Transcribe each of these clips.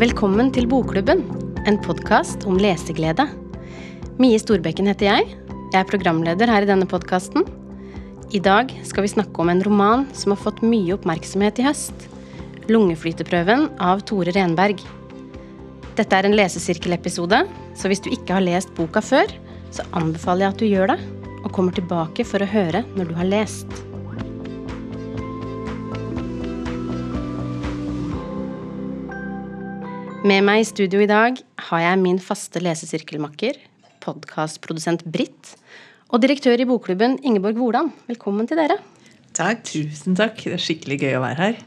Velkommen til Bokklubben, en podkast om leseglede. Mie Storbekken heter jeg. Jeg er programleder her i denne podkasten. I dag skal vi snakke om en roman som har fått mye oppmerksomhet i høst. 'Lungeflyteprøven' av Tore Renberg. Dette er en lesesirkelepisode, så hvis du ikke har lest boka før, så anbefaler jeg at du gjør det, og kommer tilbake for å høre når du har lest. Med meg i studio i dag har jeg min faste lesesirkelmakker, podkastprodusent Britt, og direktør i Bokklubben Ingeborg Hvordan. Velkommen til dere. Takk. Tusen takk. Det er skikkelig gøy å være her.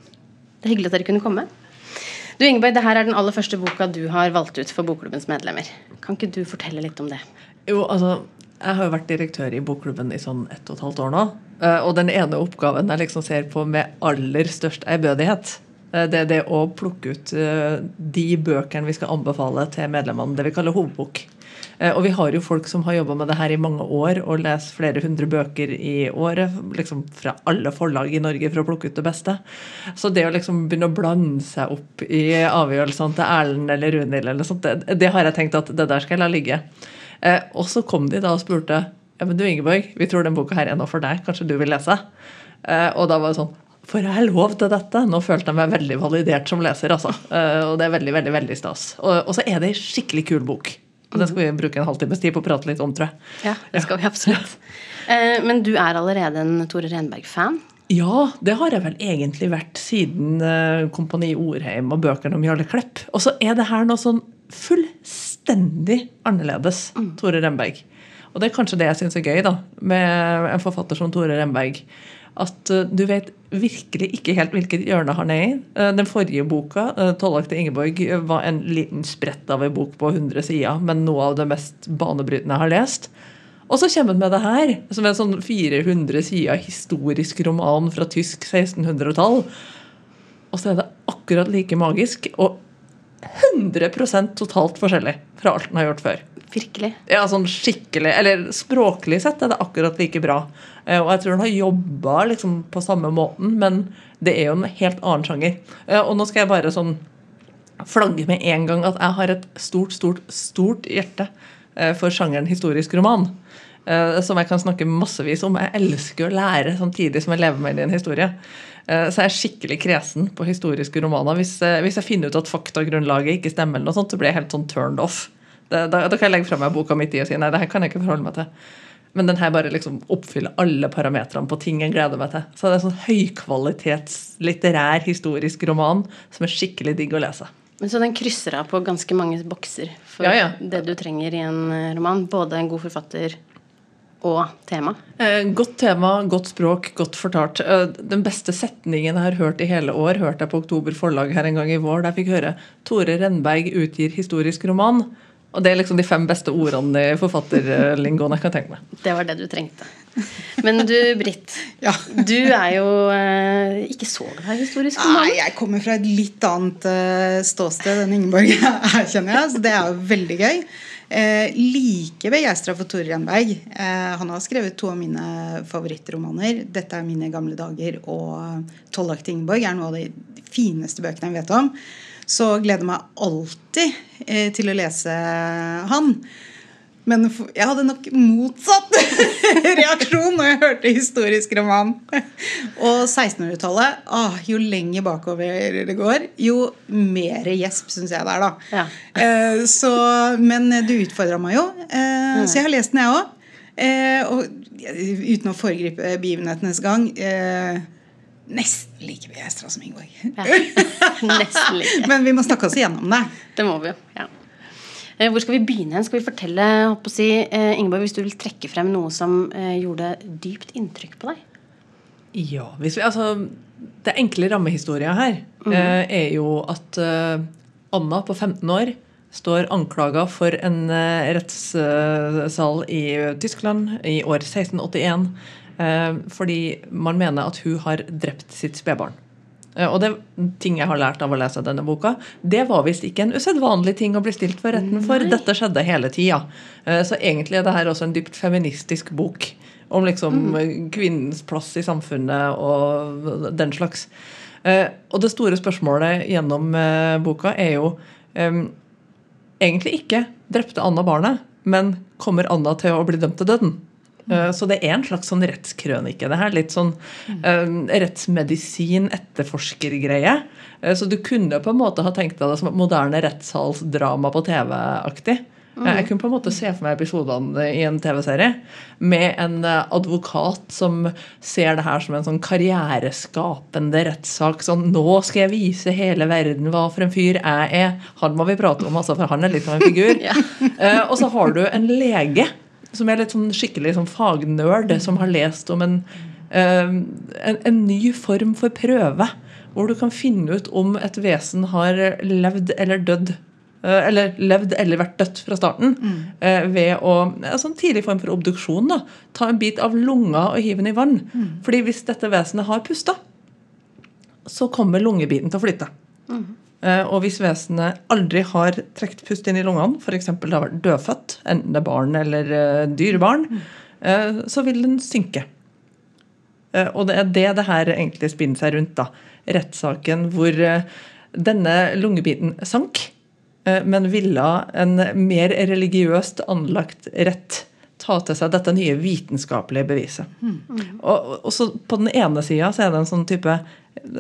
Det er hyggelig at dere kunne komme. Du Ingeborg, det her er den aller første boka du har valgt ut for Bokklubbens medlemmer. Kan ikke du fortelle litt om det? Jo, altså, Jeg har jo vært direktør i Bokklubben i sånn ett og et halvt år nå. Eh, og den ene oppgaven jeg liksom ser på med aller størst ærbødighet, det er det å plukke ut eh, de bøkene vi skal anbefale til medlemmene. Det vi kaller hovedbok. Og vi har jo folk som har jobba med det her i mange år og lest flere hundre bøker i året. liksom Fra alle forlag i Norge for å plukke ut det beste. Så det å liksom begynne å blande seg opp i avgjørelsene til Erlend eller Runhild, eller sånt, det, det har jeg tenkt at det der skal jeg la ligge. Eh, og så kom de da og spurte ja, men du Ingeborg, vi tror den boka her er noe for deg. Kanskje du vil lese? Eh, og da var det sånn Får jeg lov til dette? Nå følte jeg meg veldig validert som leser. altså. Eh, og det er veldig, veldig, veldig stas. Og, så er det ei skikkelig kul bok. Og Den skal vi bruke en halvtimes tid på å prate litt om, tror jeg. Ja, det skal vi absolutt. Eh, men du er allerede en Tore Renberg-fan? Ja, det har jeg vel egentlig vært siden uh, Kompani Orheim og bøkene om Jarle Klepp. Og så er det her noe sånn fullstendig annerledes, mm. Tore Renberg. Og det er kanskje det jeg syns er gøy da, med en forfatter som Tore Renberg. At uh, du vet virkelig ikke helt hvilket hjørne han er i. Uh, den forrige boka, 'Tollak til Ingeborg', var en liten sprett av en bok på 100 sider, men noe av det mest banebrytende jeg har lest. Og så kommer han med det her, som er en sånn 400 sider historisk roman fra tysk 1600-tall. Og så er det akkurat like magisk. Og 100% totalt forskjellig fra alt den har gjort før. Virkelig? Ja, sånn skikkelig, eller Språklig sett er det akkurat like bra. Eh, og jeg tror han har jobba liksom på samme måten, men det er jo en helt annen sjanger. Eh, og nå skal jeg bare sånn flagge med en gang at jeg har et stort, stort, stort hjerte eh, for sjangeren historisk roman. Som jeg kan snakke massevis om. Jeg elsker å lære samtidig som jeg lever meg inn i en historie. Så jeg er skikkelig kresen på historiske romaner. Hvis, hvis jeg finner ut at faktagrunnlaget ikke stemmer, eller noe sånt, så blir jeg helt sånn turned off. Da, da, da kan jeg legge fra meg boka midt i og si nei, det her kan jeg ikke forholde meg til. Men den her bare liksom oppfyller alle parametrene på ting jeg gleder meg til. Så det er en sånn høykvalitets litterær historisk roman som er skikkelig digg å lese. Men Så den krysser av på ganske mange bokser for ja, ja. det du trenger i en eh, roman? Både en god forfatter, og tema? Eh, godt tema, godt språk, godt fortalt. Eh, den beste setningen jeg har hørt i hele år, hørte jeg på Oktober forlag her en gang i vår. Der fikk høre Tore Renberg utgir historisk roman. Og det er liksom de fem beste ordene i forfatterlingoen jeg kan tenke meg. Det var det du trengte. Men du, Britt. ja. Du er jo eh, ikke så glad i historisk roman. Nei, jeg kommer fra et litt annet eh, ståsted enn Ingeborg, erkjenner jeg. Så det er jo veldig gøy. Eh, like begeistra for Tore Renberg. Eh, han har skrevet to av mine favorittromaner. 'Dette er mine gamle dager' og 'Tollakt Ingeborg' er noe av de fineste bøkene jeg vet om. Så gleder jeg meg alltid eh, til å lese han. Men jeg hadde nok motsatt reaksjon når jeg hørte historisk roman. Og 1600-tallet ah, Jo lenger bakover det går, jo mer gjesp syns jeg det er, da. Ja. Eh, så, men du utfordra meg jo, eh, mm. så jeg har lest den, jeg òg. Eh, og uten å foregripe begivenhetenes gang eh, Nesten like begeistra som Ingeborg. Ja. Nesten like. men vi må snakke oss igjennom det. Det må vi jo. ja. Eh, hvor skal vi begynne? Skal vi fortelle å si, eh, Ingeborg, hvis du vil trekke frem noe som eh, gjorde dypt inntrykk på deg? Ja, vi, altså, Det enkle rammehistoria her mm. er jo at Anna på 15 år står anklaga for en rettssal i Tyskland i år 1681 fordi man mener at hun har drept sitt spedbarn. Eh, og det ting jeg har lært av å lese denne boka, det var visst ikke en usedvanlig ting å bli stilt for retten for. Nei. Dette skjedde hele tida. Eh, så egentlig er det her også en dypt feministisk bok om liksom mm. kvinnens plass i samfunnet og den slags. Eh, og det store spørsmålet gjennom boka er jo em, egentlig ikke drepte Anna barnet, men kommer Anna til å bli dømt til døden. Eh, Så det er en slags sånn rettskrønike. Det her Litt sånn um, rettsmedisin, etterforskergreie. Eh, Så du kunne på en måte ha tenkt deg det som et moderne rettssalsdrama på TV-aktig. Eh, Jeg kunne på en måte se for meg episodene i en TV-serie med en eh, advokat som ser det her som en sånn karriereskapende rettssak. Sånn 'Nå skal jeg vise hele verden hva for en fyr jeg er'. Han må vi prate om, altså, for han er litt av en figur. Eh, Og så har du en lege som er litt sånn skikkelig sånn fagnerd, som har lest om en, eh, en, en ny form for prøve. Hvor du kan finne ut om et vesen har levd eller dødd. eh, Eller levd eller vært dødt fra starten. Mm. Ved å altså En tidlig form for obduksjon. da, Ta en bit av lunga og hive den i vann. Fordi hvis dette vesenet har pusta, så kommer lungebiten til å flytte. Eh, Og hvis vesenet aldri har trukket pust inn i lungene, f.eks. det har vært dødfødt, enten det er barn eller eh, dyrebarn, eh, så vil den synke. Eh, Og det er det det her egentlig spinner seg rundt. da. Rettssaken hvor eh, denne lungebiten sank, eh, men ville en mer religiøst anlagt rett ta til seg dette nye vitenskapelige beviset. Og, og så På den ene sida er det en sånn type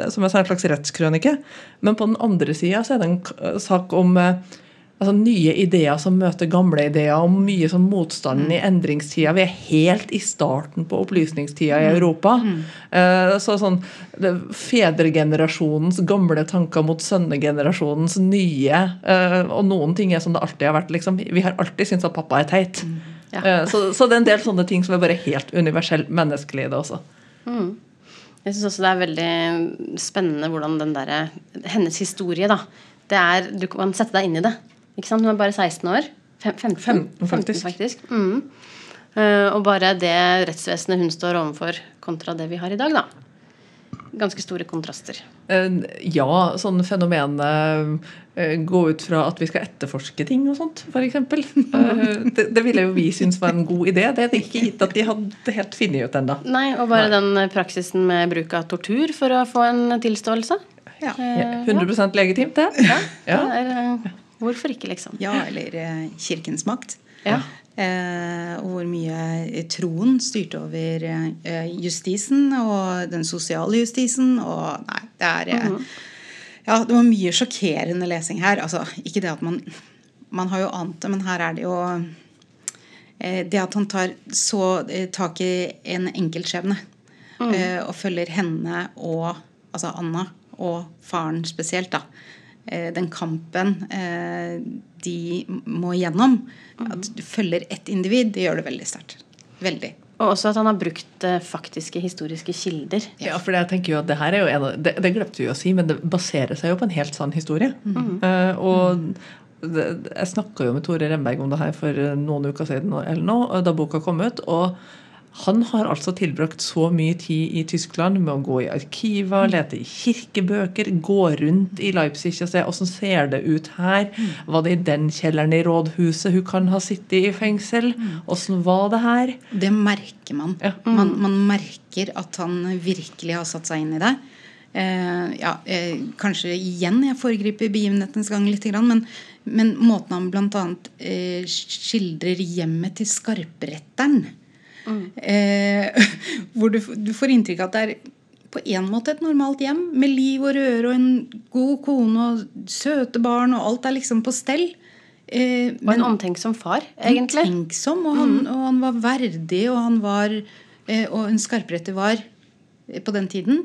som jeg sa, en slags rettskrønike, men på den andre sida er det en sak om eh, altså, nye ideer som møter gamle ideer, og mye sånn motstand i endringstida. Vi er helt i starten på opplysningstida i Europa. Eh, så sånn det, Fedregenerasjonens gamle tanker mot sønnegenerasjonens nye. eh, og noen ting er som det alltid har vært. Liksom. Vi har alltid syntes at pappa er teit. Ja. Eh, så, så det er en del sånne ting som er bare helt universelt menneskelige, det også. Jeg syns også det er veldig spennende hvordan den derre Hennes historie, da. Det er, du kan sette deg inn i det. Ikke sant? Hun er bare 16 år. Fem, 15, 15, faktisk. Mm. Uh, og bare det rettsvesenet hun står overfor, kontra det vi har i dag, da. Ganske store kontraster. Eh, Ja, sånn fenomenet eh, gå ut fra at vi skal etterforske ting og sånt, f.eks. Det, det ville jo vi synes var en god idé. Det er ikke gitt at de hadde helt funnet ut ennå. Nei, og bare den praksisen med bruk av tortur for å få en tilståelse. Ja. Eh, 100% legitimt, det. Ja. Ja. Det er, eh, hvorfor ikke, liksom? ja, eller eh, kirkens makt. Ja. Eh, og hvor mye troen styrte over eh, justisen og den sosiale justisen. Og nei, det er eh, Ja, det var mye sjokkerende lesing her. Altså, ikke det at man Man har jo ant det, men her er det jo eh, Det at han tar så tak i en enkeltskjebne eh, og følger henne og Altså Anna og faren spesielt, da. Eh, den kampen eh, de må gjennom. At du følger ett individ, det gjør det veldig sterkt. Veldig. Og også at han har brukt eh, faktiske historiske kilder. Ja, for jeg tenker jo at det her er jo en av, det, det glemte vi å si, men det baserer seg jo på en helt sann historie. Eh, og det, jeg snakka jo med Tore Remberg om det her for noen uker siden eller nå, da boka kom ut. og han har altså tilbrakt så mye tid i Tyskland med å gå i arkiver, lete i kirkebøker, gå rundt i Leipzig og se åssen ser det ut her. Var det i den kjelleren i rådhuset hun kan ha sittet i fengsel? Åssen var det her? Det merker man. Ja. man. Man merker at han virkelig har satt seg inn i det. Eh, ja, eh, kanskje igjen jeg foregriper begivenhetens gang litt, men, men måten han bl.a. Eh, skildrer hjemmet til skarpretteren eh, Hvor du, du får inntrykk av at det er på en måte et normalt hjem med liv og røre og en god kone og søte barn, og alt er liksom på stell. Eh, Og en omtenksom far, egentlig. Omtenksom, og han, og han var verdig, og han var eh, Og en skarpretter var eh, på den tiden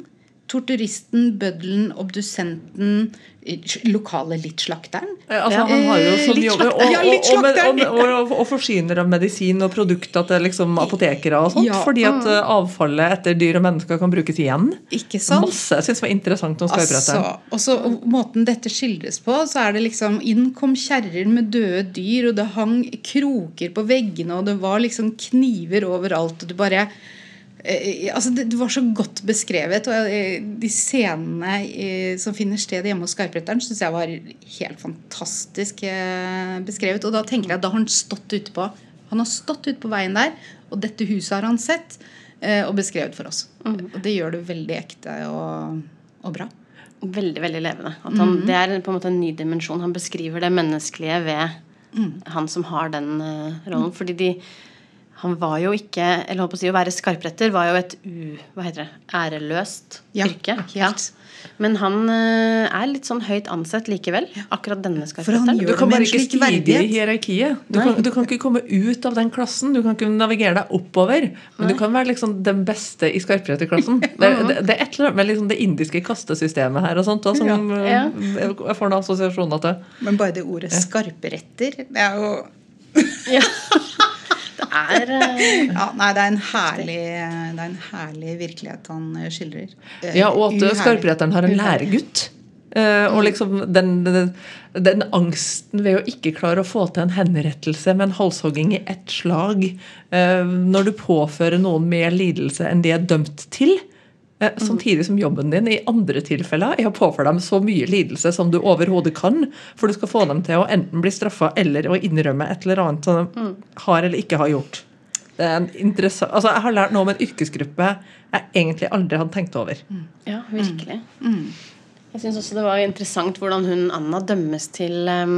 torturisten, bøddelen, obdusenten, eh, lokale littslakteren. slakteren. Altså, Ja. Han har jo Eh, sånn litt jobb, og, og, og, og, forsyner av medisin og produkter til liksom apotekere og sånt. Ja. Fordi at eh, avfallet etter dyr og mennesker kan brukes igjen. Ikke sant? Masse. Jeg syns var interessant om skarpretteren. Altså, og så måten dette skildres på, så er det liksom Inn kom kjerrer med døde dyr, og det hang kroker på veggene, og det var liksom kniver overalt, og du bare eh, altså det, var så godt beskrevet. Og eh, de scenene eh, som finner sted hjemme hos Skarpretteren, syns jeg var helt fantastisk eh, beskrevet. Og da tenker jeg, da har han stått ute på Han har stått ute på veien der, og dette huset har han sett eh, og beskrevet for oss. Og det gjør det veldig ekte og, og bra. veldig veldig levende. Han, Det er på en måte en ny dimensjon. Han beskriver det menneskelige ved han som har den eh, rollen. Fordi de han var jo ikke Eller holdt på å si å være skarpretter var jo et u... Hva heter det? Æreløst Ja, yrke. Ja. Men han eh, er litt sånn høyt ansett likevel. Akkurat denne skarpretteren. Du kan bare ikke stige i hierarkiet. Du kan, du kan ikke komme ut av den klassen. Du kan ikke navigere deg oppover. Men du kan være liksom den beste i skarpretterklassen. Det, det, det er et eller annet med liksom det indiske kastesystemet her og sånt også, som Ja. eh, jeg får noen assosiasjoner til. Men bare det ordet 'skarpretter' det er jo Ja. Det er eh, ja, Nei, det er en herlig, det er en herlig virkelighet han eh, skildrer. Eh, Ja, og at uherlig. skarpretteren har en læregutt. Eh, og liksom den, den, den angsten ved å ikke klare å få til en henrettelse med en halshogging i ett slag, eh, når du påfører noen mer lidelse enn de er dømt til, samtidig som jobben din i andre tilfeller er å påføre dem så mye lidelse som du overhodet kan, for du skal få dem til å enten bli straffa eller å innrømme et eller annet som de har eller ikke har gjort. Det er en interessant, altså Jeg har lært noe om en yrkesgruppe jeg egentlig aldri hadde tenkt over. Ja, virkelig. Jeg syns også det var interessant hvordan hun Anna dømmes til eh,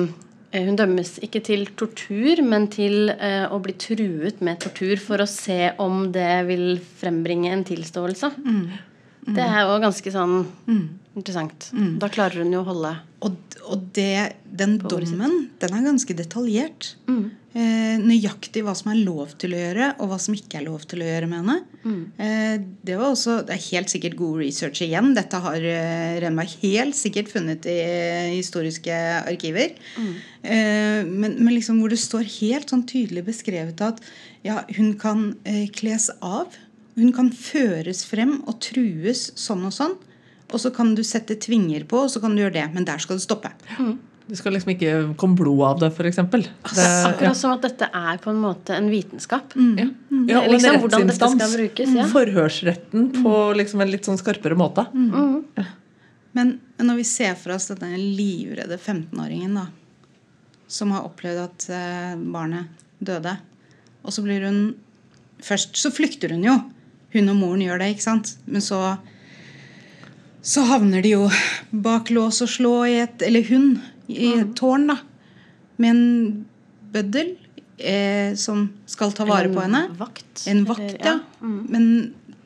Hun dømmes ikke til tortur, men til eh, å bli truet med tortur for å se om det vil frembringe en tilståelse. Det er jo ganske sånn interessant. Da klarer hun jo å holde Og, og det, den dommen, den er ganske detaljert. Eh, nøyaktig hva som er lov til å gjøre, og hva som ikke er lov til å gjøre med henne. Eh, det var også, det er helt sikkert god research igjen. Dette har eh, Renberg helt sikkert funnet i historiske arkiver. Eh, men, men liksom hvor det står helt sånn tydelig beskrevet at ja, hun kan eh, kles av. Hun kan føres frem og trues sånn og sånn. Og så kan du sette tvinger på, og så kan du gjøre det. Men der skal det stoppe. Det skal liksom ikke komme blod av det, f.eks. Akkurat som at dette er på en måte en vitenskap. Ja. Ja, og Liksom en hvordan dette skal rettsinstans. brukes, ja. Forhørsretten på liksom en litt sånn skarpere måte. Men, men når vi ser for oss denne livredde 15-åringen da, som har opplevd at eh, barnet døde, og så blir hun Først så flykter hun jo. Hun og moren gjør det, ikke sant? Men så så havner de jo bak lås og slå i et Eller hun i et tårn, da. Med en bøddel eh, som skal ta vare på henne. En vakt. En vakt, ja. Mm. Men,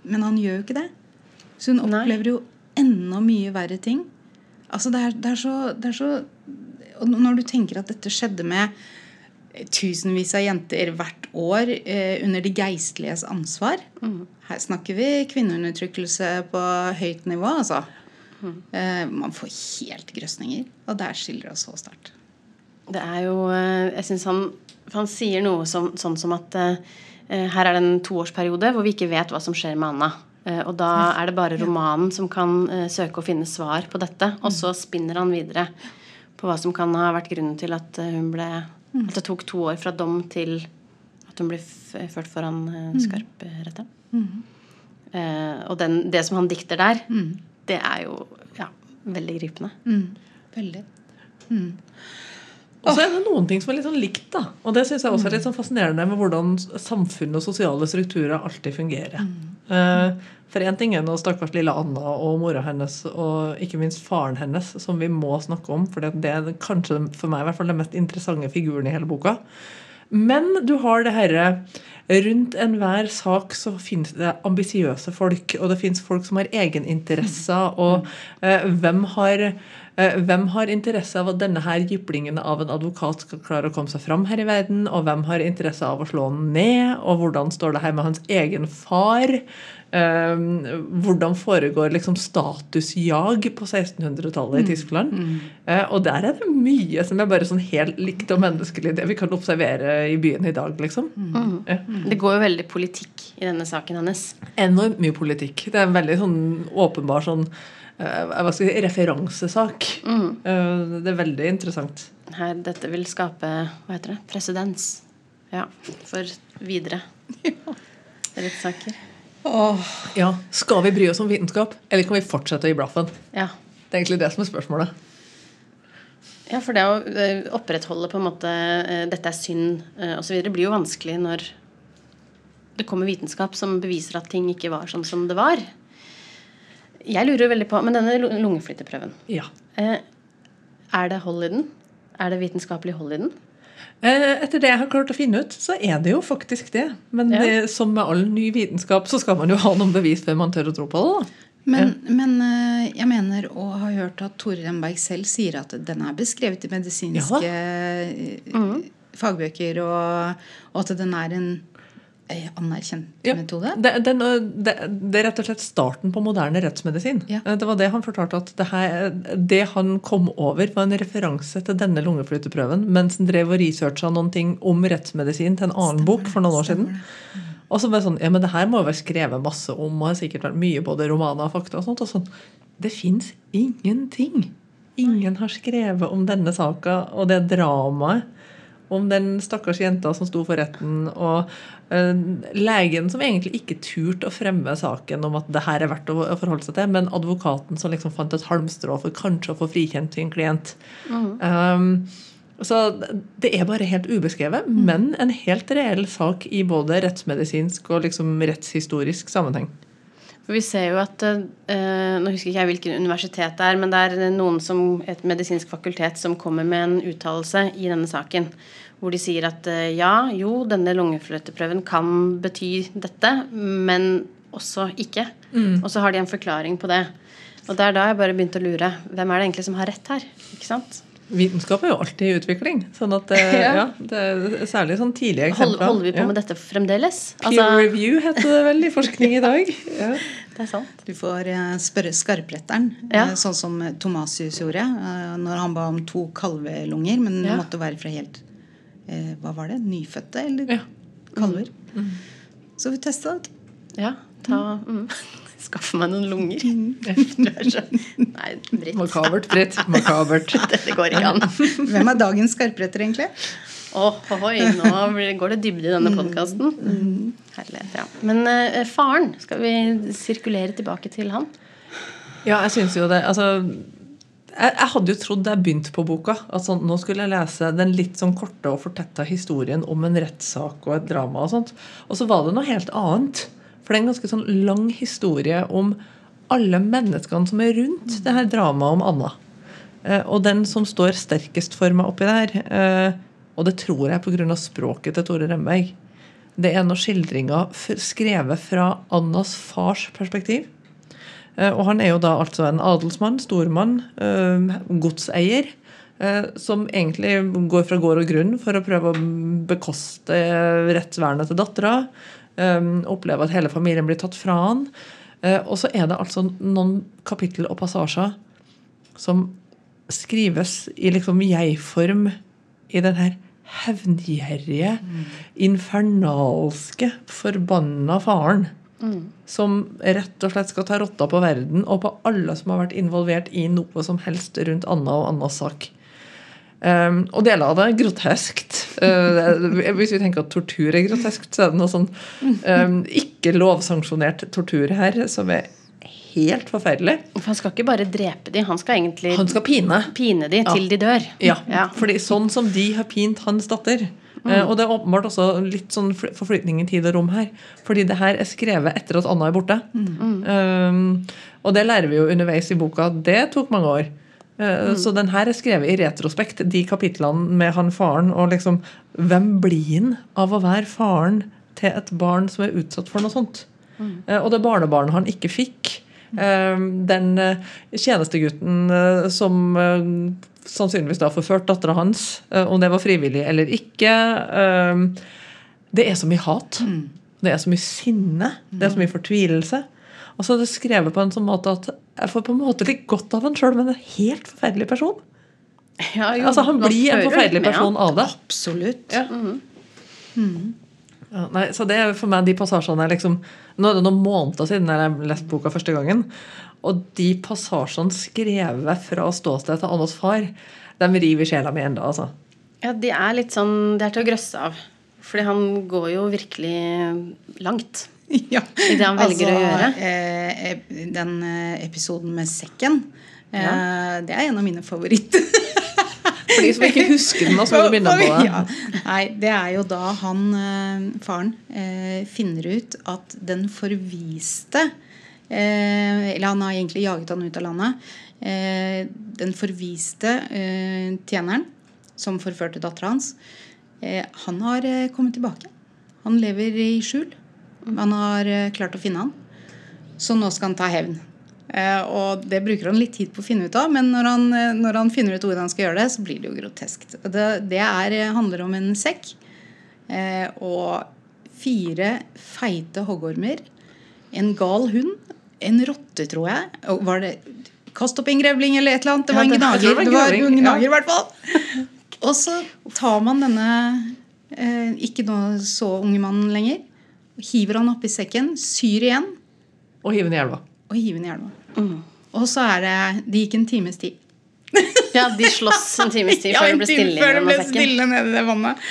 men han gjør jo ikke det. Så hun opplever jo enda mye verre ting. Altså det er, det er så, det er så Og når du tenker at dette skjedde med tusenvis av jenter hvert år eh, under de geistliges ansvar Her snakker vi kvinneundertrykkelse på høyt nivå, altså. Eh, man får helt grøsninger. Og der skiller det så sterkt. Det er jo eh, Jeg syns han Han sier noe som, sånn som at her er det en toårsperiode hvor vi ikke vet hva som skjer med Anna. Eh, og da er det bare romanen som kan søke å finne svar på dette. Og så spinner han videre på hva som kan ha vært grunnen til at hun ble At det tok to år fra dom til at hun blir ført foran uh, skarpretteren. Eh, og den, det som han dikter der, det er jo ja, veldig gripende. Mm. Veldig. Og så er det noen ting som er litt sånn likt. da. Og det synes jeg også er litt sånn fascinerende med hvordan samfunn og sosiale strukturer alltid fungerer. Eh, For én ting er nå stakkars lille Anna og mora hennes og ikke minst faren hennes, som vi må snakke om, for det er kanskje for meg i hvert fall den mest interessante figuren i hele boka. Men du har det herre Rundt enhver sak så finnes det ambisiøse folk, og det finnes folk som har egeninteresser, og eh, hvem har eh, hvem har interesse av at denne her jyplingen av en advokat skal klare å komme seg fram her i verden, og hvem har interesse av å slå han ned, og hvordan står det her med hans egen far? Eh, hvordan foregår liksom statusjag på 1600-tallet i Tyskland? Eh, og der er det mye som er bare sånn helt likt og menneskelig, det vi kan observere i byen i dag, liksom. Ja. Det går jo veldig politikk i denne saken hennes. Enormt mye politikk. Det er en veldig sånn åpenbar sånn eh, hva skal jeg si, referansesak. Eh, det er veldig interessant. Her, dette vil skape hva heter det, presedens ja, for videre rettssaker. Åh, Ja, Skal vi bry oss om vitenskap, eller kan vi fortsette å gi blaffen? Ja. Det er egentlig det som er spørsmålet. ja, for det å eh, opprettholde på en måte eh, 'dette er synd' eh, osv. blir jo vanskelig når det kommer vitenskap som beviser at ting ikke var sånn som det var. Jeg lurer veldig på Men denne lu- lungeflyteprøven, Ja. er det hold i den? Er det vitenskapelig hold i den? Eh, Etter det jeg har klart å finne ut, så er det jo faktisk det. Men Ja. det, som med all ny vitenskap, så skal man jo ha noen bevis før man tør å tro på det. da. Men, men eh, jeg mener å ha hørt at Tore Renberg selv sier at den er beskrevet i medisinske eh, fagbøker, og, og at den er en anerkjent Ja, metode. Det, den, det, det er rett og slett starten på moderne rettsmedisin. Ja. Eh, Det var det han fortalte at det, her, det han kom over, var en referanse til denne lungeflyteprøven mens han drev og researcha noen ting om rettsmedisin til en annen bok for noen år siden. Og så var det sånn, ja, men det her må jo være skrevet masse om, og har sikkert vært mye både romaner og fakta. og sånt, og sånn, Det fins ingenting. Ingen har skrevet om denne saka og det dramaet. Om den stakkars jenta som sto for retten, og eh, legen som egentlig ikke turte å fremme saken om at det her er verdt å forholde seg til, men advokaten som liksom fant et halmstrå for kanskje å få frikjent sin klient. Um, så det er bare helt ubeskrevet, men en helt reell sak i både rettsmedisinsk og liksom rettshistorisk sammenheng. For vi ser jo at eh, Nå husker ikke jeg hvilken universitet det er, men det er noen som, et medisinsk fakultet som kommer med en uttalelse i denne saken. Hvor de sier at eh, ja, jo, denne lungefløteprøven kan bety dette, men også ikke. Og så har de en forklaring på det. Og det er da jeg bare begynte å lure. Hvem er det egentlig som har rett her? Ikke sant? Vitenskap er jo alltid i utvikling. sånn at det, Ja. ja. det er Særlig sånn tidlige eksempler. holder vi på ja. med dette fremdeles? Peer Altså, review heter det vel i forskning i dag. Ja. det er sant. Du får eh, spørre skarpretteren, Ja. eh, sånn som Tomasius gjorde eh, når han ba om to kalvelunger, men det Ja. måtte være fra helt eh, Hva var det? Nyfødte eller Ja. kalver? Så vi testa det. Ja, ta mm. Skaffe meg noen lunger. Er så Nei, Britt. Makabert, Britt. Makabert. Dette går ikke an. Hvem er dagens skarpretter, egentlig? Åh, ohoi, nå går det dybde i denne podkasten. Herlighet, ja. Men eh, faren, skal vi sirkulere tilbake til han? Ja, jeg syns jo det. Altså jeg, jeg hadde jo trodd da jeg begynte på boka, at sånn, nå skulle jeg lese den litt sånn korte og fortetta historien om en rettssak og et drama. Og sånt. Og så var det noe helt annet. For det er en ganske sånn lang historie om alle menneskene som er rundt det her dramaet om Anna. Eh, og den som står sterkest for meg oppi der, eh, og det tror jeg pga. språket til Tore Remberg, det er noen skildringer skrevet fra Annas fars perspektiv. Eh, Og han er jo da altså en adelsmann, stormann, eh, godseier, eh, som egentlig går fra gård og grunn for å prøve å bekoste rettsvernet til dattera. Oppleve at hele familien blir tatt fra han. Og så er det altså noen kapittel og passasjer som skrives i liksom jeg-form i den her hevngjerrige, infernalske, forbanna faren. Som rett og slett skal ta rotta på verden og på alle som har vært involvert i noe som helst rundt Anna og Annas sak. Um, og deler av det er groteskt. Uh, hvis vi tenker at tortur er groteskt, så er det noe sånn um, ikke lovsanksjonert tortur her som er helt forferdelig. For han skal ikke bare drepe de, han skal egentlig Han skal pine. pine de til de dør. Ja, Ja. fordi sånn som de har pint hans datter. Eh, og det er åpenbart også litt sånn forflytning i tid og rom her. Fordi det her er skrevet etter at Anna er borte. Um, og det lærer vi jo underveis i boka. Det tok mange år. Mm. Så den her er skrevet i retrospekt, de kapitlene med han faren. Og liksom, hvem blir han av å være faren til et barn som er utsatt for noe sånt? Mm. Og det barnebarnet han ikke fikk. eh, Den eh, tjenestegutten eh, som eh, sannsynligvis da forført dattera hans, eh, om det var frivillig eller ikke. eh, Det er så mye hat. Det er så mye sinne. Det er så mye fortvilelse. Og så er det skrevet på en sånn måte at jeg får på en måte litt godt av en sjøl, men en helt forferdelig person. Ja, jo, Altså Han blir en forferdelig person av det. Absolutt. Ja. Ja, nei, så det er for meg de passasjene liksom Nå er det noen måneder siden jeg leste boka første gangen. Og de passasjene skrevet fra ståstedet til Annas far, de river sjela mi ennå, altså. Ja, de er litt sånn Det er til å grøsse av. Fordi han går jo virkelig langt. Ja. I det han velger å gjøre. Eh, den eh, episoden med sekken, eh, det er en av mine favoritter. For de som ikke husker den, så må du begynne på det. Ja. Nei, det er jo da han, eh, faren, eh, finner ut at den forviste Eh, eller han har egentlig jaget han ut av landet. Eh, den forviste eh, tjeneren som forførte dattera hans, eh, han har eh, kommet tilbake. Han lever i skjul. Han har eh, klart å finne han. Så nå skal han ta hevn. Eh, og det bruker han litt tid på å finne ut av, men når han, eh, når han finner ut hvordan han skal gjøre det, så blir det jo groteskt. Det, det er, eh, handler om en sekk eh, og fire feite hoggormer, en gal hund, en rotte, tror jeg. Var det Kast opp en grevling eller et eller annet. Det var en gnager. det var en gnager, i hvert fall. Og så tar man denne eh, ikke nå så unge mannen lenger, hiver han oppi sekken, syr igjen Og hiver den i elva. og hiver den i elva. Og så er det Det gikk en times tid. Ja, de slåss en times tid før det ble stille før det ble stille nede i det vannet.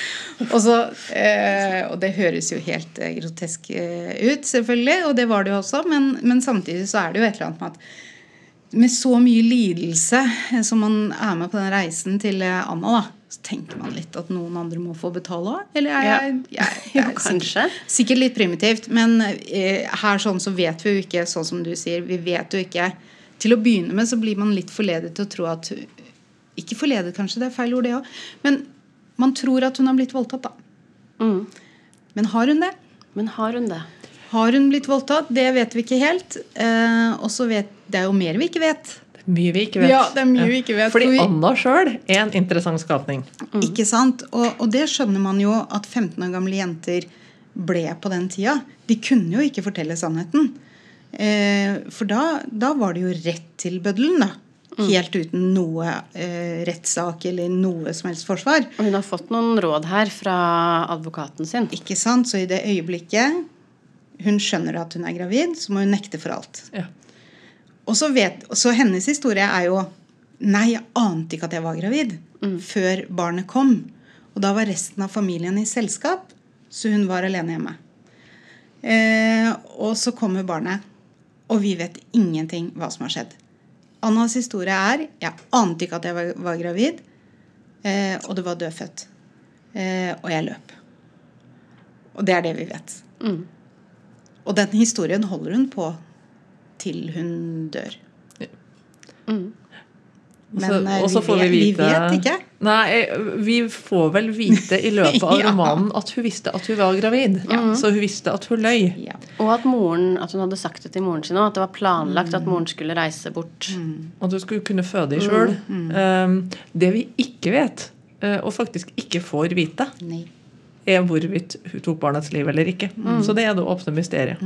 Og, så, eh, og det høres jo helt eh, grotesk eh, ut, selvfølgelig, og det var det jo også, men, men samtidig så er det jo et eller annet med at med så mye lidelse eh, som man er med på den reisen til Anna, da, så tenker man litt at noen andre må få betale òg. Eller er jeg, jeg, jeg, er. Sikkert, sikkert litt primitivt, men eh, her sånn så vet vi jo ikke, sånn som du sier, vi vet jo ikke Til å begynne med så blir man litt forledet til å tro at Ikke forledet, kanskje, det er feil ord, det òg. Men man tror at hun har blitt voldtatt, da. Mm. Men har hun det? Men har hun det? Har hun blitt voldtatt? Det vet vi ikke helt. Eh, og så vet Det er jo mer vi ikke vet. Det er mye vi ikke vet. Ja, det er mye vi ikke vet, Fordi vi- Anna sjøl er en interessant skapning. Ikke sant? Og, og det skjønner man jo at 15 år gamle jenter ble på den tida. De kunne jo ikke fortelle sannheten. Eh, for da, da var det jo rett til bøddelen, da. Helt uten noe eh, rettssak eller noe som helst forsvar. Og hun har fått noen råd her fra advokaten sin. Ikke sant? Så i det øyeblikket hun skjønner at hun er gravid, så må hun nekte for alt. Ja. Og så, vet, så hennes historie er jo Nei, jeg ante ikke at jeg var gravid før barnet kom. Og da var resten av familien i selskap, så hun var alene hjemme. Eh, og så kommer barnet, og vi vet ingenting hva som har skjedd. Annas historie er jeg ante ikke at jeg var, var gravid, eh, og det var dødfødt. Eh, og jeg løp. Og det er det vi vet. Mm. Og den historien holder hun på til hun dør. Mm. Men så- eh, og så vi, får vet, vi vite- vet ikke. Nei, eh, vi får vel vite i løpet av Ja. romanen at hun visste at hun var gravid. Så hun visste at hun løy. Ja. Og at, moren, at hun hadde sagt det til moren sin òg. At det var planlagt at moren skulle reise bort. At hun skulle kunne føde i Mm. Um, det vi ikke vet, eh, og faktisk ikke får vite, Nei. er hvorvidt hun tok barnets liv eller ikke. Så det er det åpne mysteriet.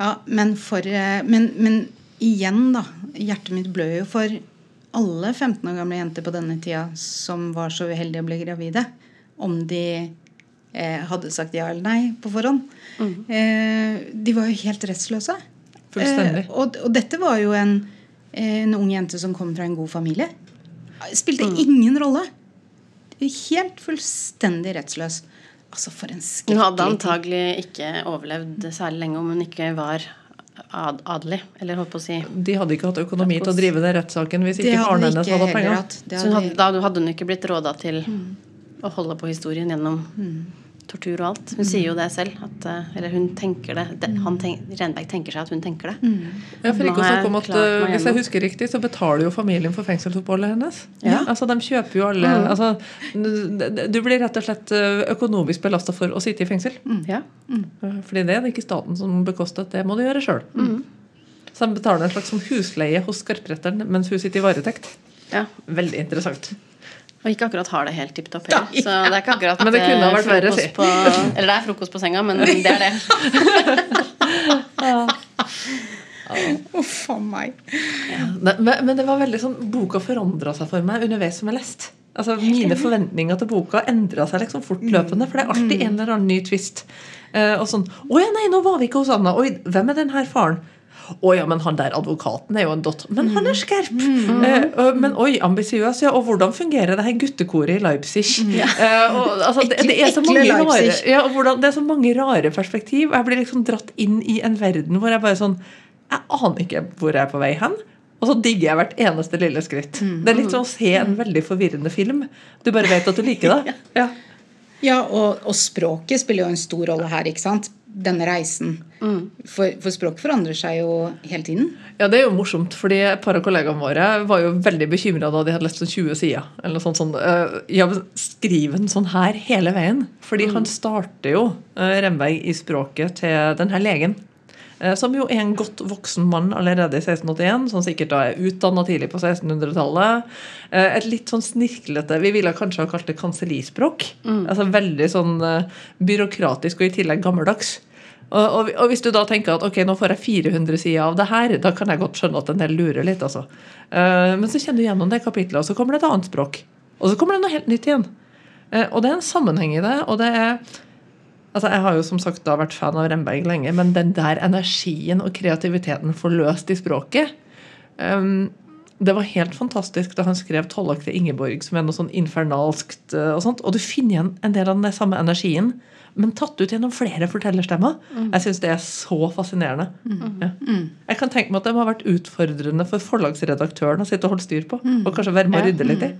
Ja, men for men, men igjen, da. Hjertet mitt blør jo for alle 15 år gamle jenter på denne tida som var så uheldige å bli gravide. Om de eh, hadde sagt ja eller nei på forhånd. Eh, de var jo helt rettsløse. Fullstendig. Eh, og, og dette var jo en, en ung jente som kom fra en god familie. Spilte ingen rolle. Helt fullstendig rettsløs. Altså, for en Hun hadde antagelig ikke overlevd særlig lenge om hun ikke var ad adelig. Eller holdt på å si De hadde ikke hatt økonomi til å drive den rettssaken hvis ikke faren hennes hadde hatt penger. Hadde... Så hun hadde- da hadde hun ikke blitt råda til å holde på historien gjennom tortur og alt. Hun sier jo det selv. At, eh, eller hun tenker det. det han tenk, Renberg tenker seg at hun tenker det. Ja, for ikke å snakke om at meg Hvis jeg husker riktig, så betaler jo familien for fengselsoppholdet hennes. Ja. Altså, De kjøper jo alle altså, Du blir rett og slett uh, økonomisk belasta for å sitte i fengsel. Ja. Uh, Fordi det er det ikke staten som bekoster. Det må du gjøre sjøl. Så de betaler en slags husleie hos skarpretteren mens hun sitter i varetekt. ja. Veldig interessant. Og ikke akkurat har det helt tipp topp heller. Så det er ikke akkurat Men det kunne ha eh, vært verre, frokost si. På, eller det er frokost på senga, men det er det. Uff a meg. Men, men det var veldig sånn, boka forandra seg for meg underveis som jeg leste. Altså, mine forventninger til boka endra seg liksom fortløpende. For det er alltid en eller annen ny twist. Uh, og sånn Å ja, nei, nå var vi ikke hos Anna. Oi, hvem er den her faren? Å ja, men han der advokaten er jo en dott. Men han er skerp! Eh, og- men oi, ambisiøs, ja. Og hvordan fungerer det her guttekoret i Leipzig? Eh, og, altså, det, det, er så mange rare, ja, hvordan, det er så mange rare perspektiv. Jeg blir liksom dratt inn i en verden hvor jeg bare sånn Jeg aner ikke hvor jeg er på vei hen. Og så digger jeg hvert eneste lille skritt. Det er litt som å se en veldig forvirrende film. Du bare vet at du liker det. Ja. Ja, og, og språket spiller jo en stor rolle her, ikke sant? Denne reisen. For, for språk forandrer seg jo hele tiden. Ja, det er jo morsomt, fordi et par av kollegaene våre var jo veldig bekymra da de hadde lest sånn 20 sider. eller sånn, eh, ja, Skriv den sånn her hele veien? Fordi han starter jo uh, Remberg i språket til denne legen. Eh, Som jo er en godt voksen mann allerede i 1681, som sikkert da er utdanna tidlig på 1600-tallet. Eh, Et litt sånn snirklete Vi ville kanskje ha kalt det kansellispråk. Altså Veldig sånn eh, byråkratisk og i tillegg gammeldags. Og, og, og hvis du da tenker at ok, nå får jeg 400 sider av det her, da kan jeg godt skjønne at en del lurer litt. altså. Men så kjenner du gjennom det kapitlet, og så kommer det et annet språk. Og så kommer det noe helt nytt igjen. Og det er en sammenheng i det. og det er Altså, Jeg har jo som sagt da vært fan av Remberg lenge, men den der energien og kreativiteten forløst i språket um, Det var helt fantastisk da han skrev 'Tollaktige Ingeborg', som er noe sånn infernalskt. eh, Og sånt, og du finner igjen en del av den samme energien, men tatt ut gjennom flere fortellerstemmer. Jeg syns det er så fascinerende. Ja. Jeg kan tenke meg at det må ha vært utfordrende for forlagsredaktøren å sitte og holde styr på, og kanskje være med å rydde litt i.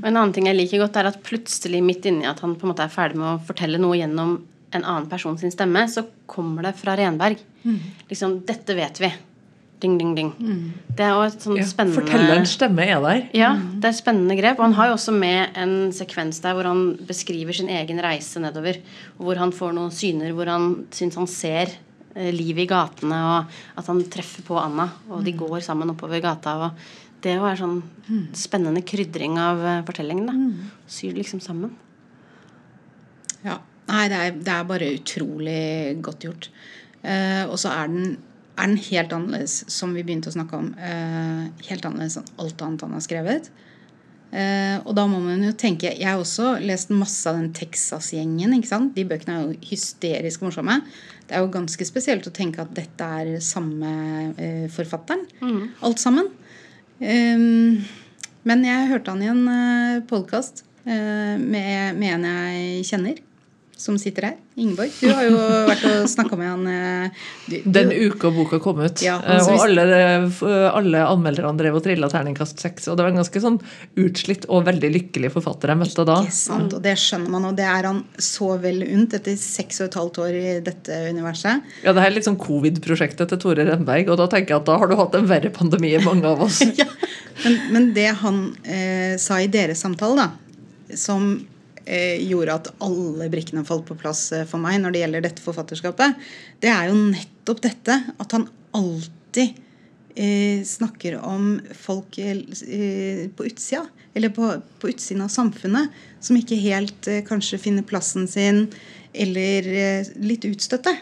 Og en annen ting jeg liker godt, er at plutselig midt inni at han på en måte er ferdig med å fortelle noe gjennom en annen person sin stemme, så kommer det fra Renberg. Liksom 'Dette vet vi'. Ding, ding, ding. Det er jo et sånt Ja, spennende Fortellerens stemme er der. Ja, det er et spennende grep. Og han har jo også med en sekvens der hvor han beskriver sin egen reise nedover. Hvor han får noen syner hvor han syns han ser eh, livet i gatene, og at han treffer på Anna, og de går sammen oppover gata. og Det jo er sånn spennende krydring av eh, fortellingen. da. Syr det liksom sammen. Ja. Nei, det er, det er bare utrolig godt gjort. Eh, og så er den, er den helt annerledes, som vi begynte å snakke om. Eh, helt annerledes enn alt annet han har skrevet. Eh, og da må man jo tenke Jeg har også lest masse av den Texas-gjengen. ikke sant? De bøkene er jo hysterisk morsomme. Det er jo ganske spesielt å tenke at dette er samme eh, forfatteren. Alt sammen. Eh, men jeg hørte han i en uh, podkast med, med en jeg kjenner, som sitter her. Ingeborg. Du har jo vært og snakka med han eh, du, du, Den uka boka kom ut. Ja, altså og alle, alle anmelderne drev og trilla terningkast seks. Og det var en ganske sånn utslitt og veldig lykkelig forfatter jeg møtte da. Ikke sant, og det skjønner man, og det er han så vel unt etter seks og et halvt år i dette universet. Ja, Det er liksom covid-prosjektet til Tore Renberg, og da tenker jeg at da har du hatt en verre pandemi enn mange av oss. Men, men det han eh, sa i deres samtale, da, som gjorde at alle brikkene falt på plass eh, for meg når det gjelder dette forfatterskapet, det er jo nettopp dette at han alltid eh, snakker om folk eh, på utsida, eller på, på utsiden av samfunnet, som ikke helt eh, kanskje finner plassen sin, eller eh, litt utstøtte.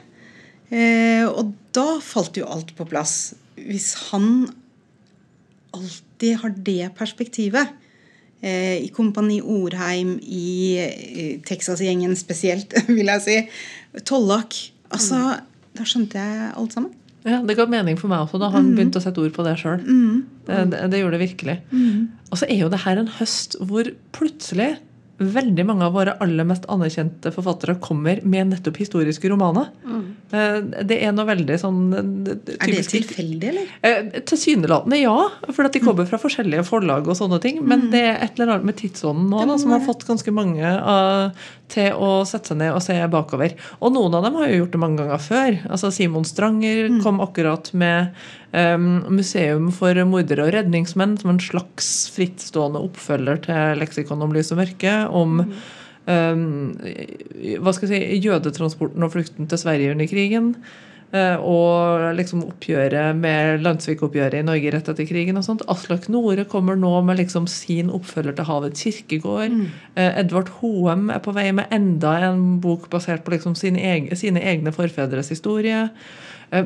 Eh, og da falt jo alt på plass. Hvis han alltid har det perspektivet. Eh, I Kompani Orheim, i eh, Texas-gjengen spesielt, vil jeg si. Tollak. Altså, da skjønte jeg alt sammen. Ja, Det ga mening for meg også da han begynte å sette ord på det sjøl. Det, det, det gjorde det virkelig. Og så er jo det her en høst hvor plutselig veldig mange av våre aller mest anerkjente forfattere kommer med nettopp historiske romaner. Mm. Det er noe veldig sånn typisk, Er det tilfeldig, eller? Eh, Tilsynelatende ja, for de kommer fra forskjellige forlag og sånne ting. Men det er et eller annet med tidsånden nå da, som har fått ganske mange uh, til å sette seg ned og se bakover. Og noen av dem har jo gjort det mange ganger før. Altså Simon Stranger kom akkurat med eh, Museum for mordere og redningsmenn som en slags frittstående oppfølger til Leksikon om lys og mørke. Om eh, hva skal jeg si, jødetransporten og flukten til Sverige under krigen. Eh, og liksom oppgjøret med landssvikoppgjøret i Norge rett etter krigen. og sånt. Aslak Nore kommer nå med liksom sin oppfølger til Havets kirkegård. Mm. Edvard Hoem er på vei med enda en bok basert på liksom sine, egne, sine egne forfedres historie. Eh,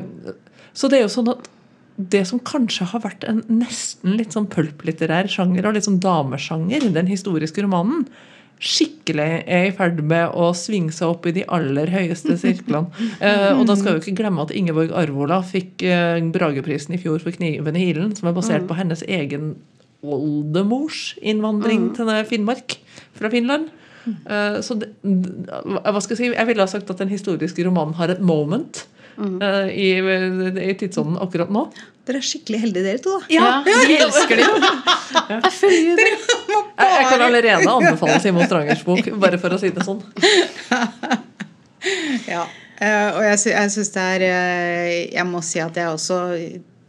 så det er jo sånn at det som kanskje har vært en nesten litt sånn pulplitterær sjanger, og litt sånn damesjanger, den historiske romanen, skikkelig er i ferd med å svinge seg opp i de aller høyeste sirklene. Eh, og da skal vi ikke glemme at Ingeborg Arvola fikk eh, Brageprisen i fjor for 'Kniven i hilen', som er basert på hennes egen oldemors innvandring til Finnmark fra Finland. Eh, så det, hva skal jeg si? Jeg ville ha sagt at den historiske romanen har et moment. Eh, i, i tidsånden akkurat nå. Dere er skikkelig heldige, dere to, da. Ja, vi elsker det jo. Jeg følger dere. Jeg, jeg kan allerede anbefale Simon Strangers bok, bare for å si det sånn. Ja. Uh, og jeg, sy jeg syns det er uh, Jeg må si at jeg også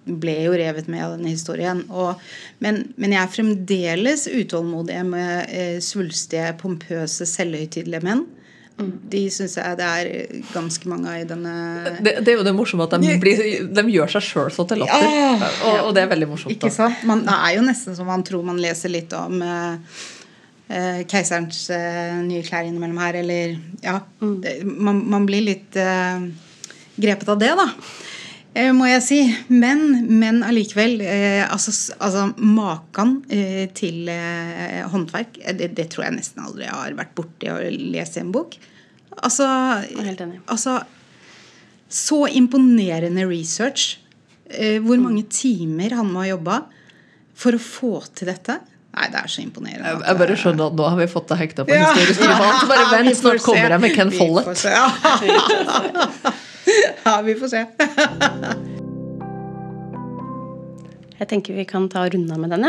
ble jo revet med av denne historien. Og, men, men jeg er fremdeles utålmodig med uh, svulstige, pompøse, selvhøytidelige menn. De syns jeg det er ganske mange av i denne Det, det er jo det morsomme at de, blir, de gjør seg sjøl så til latter. Ja. Og, og det er veldig morsomt. Ikke sant? Man, det er jo nesten som man tror man leser litt om eh, eh, keiserens eh, nye klær innimellom her, eller Ja. Det, man, man blir litt eh, grepet av det, da. Eh, må jeg si. Men, men allikevel eh, altså, altså Maken eh, til eh, håndverk, eh, det, det tror jeg nesten aldri jeg har vært borti å lese i en bok. Altså, helt enig. altså så imponerende research. Eh, hvor mange timer han må ha jobba for å få til dette. Nei, det er så imponerende. Jeg, jeg bare skjønner at nå har vi fått deg hekta på Ja. historieskrivant. Bare vent, snart kommer jeg med Ken Vi får Follett. se, Ja. ja, vi får se. Jeg tenker vi kan ta runda med den.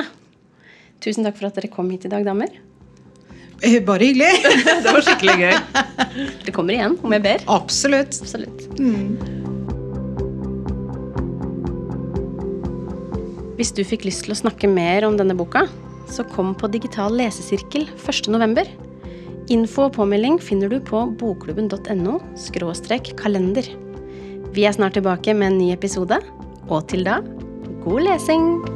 Tusen takk for at dere kom hit i dag, damer. Eh, Bare hyggelig. Det var skikkelig gøy. Det kommer igjen om jeg ber. Absolutt. Absolutt. Hvis du fikk lyst til å snakke mer om denne boka, så kom på digital lesesirkel 1.11. Info og påmelding finner du på bokklubben.no kalender. Vi er snart tilbake med en ny episode, og til da god lesing!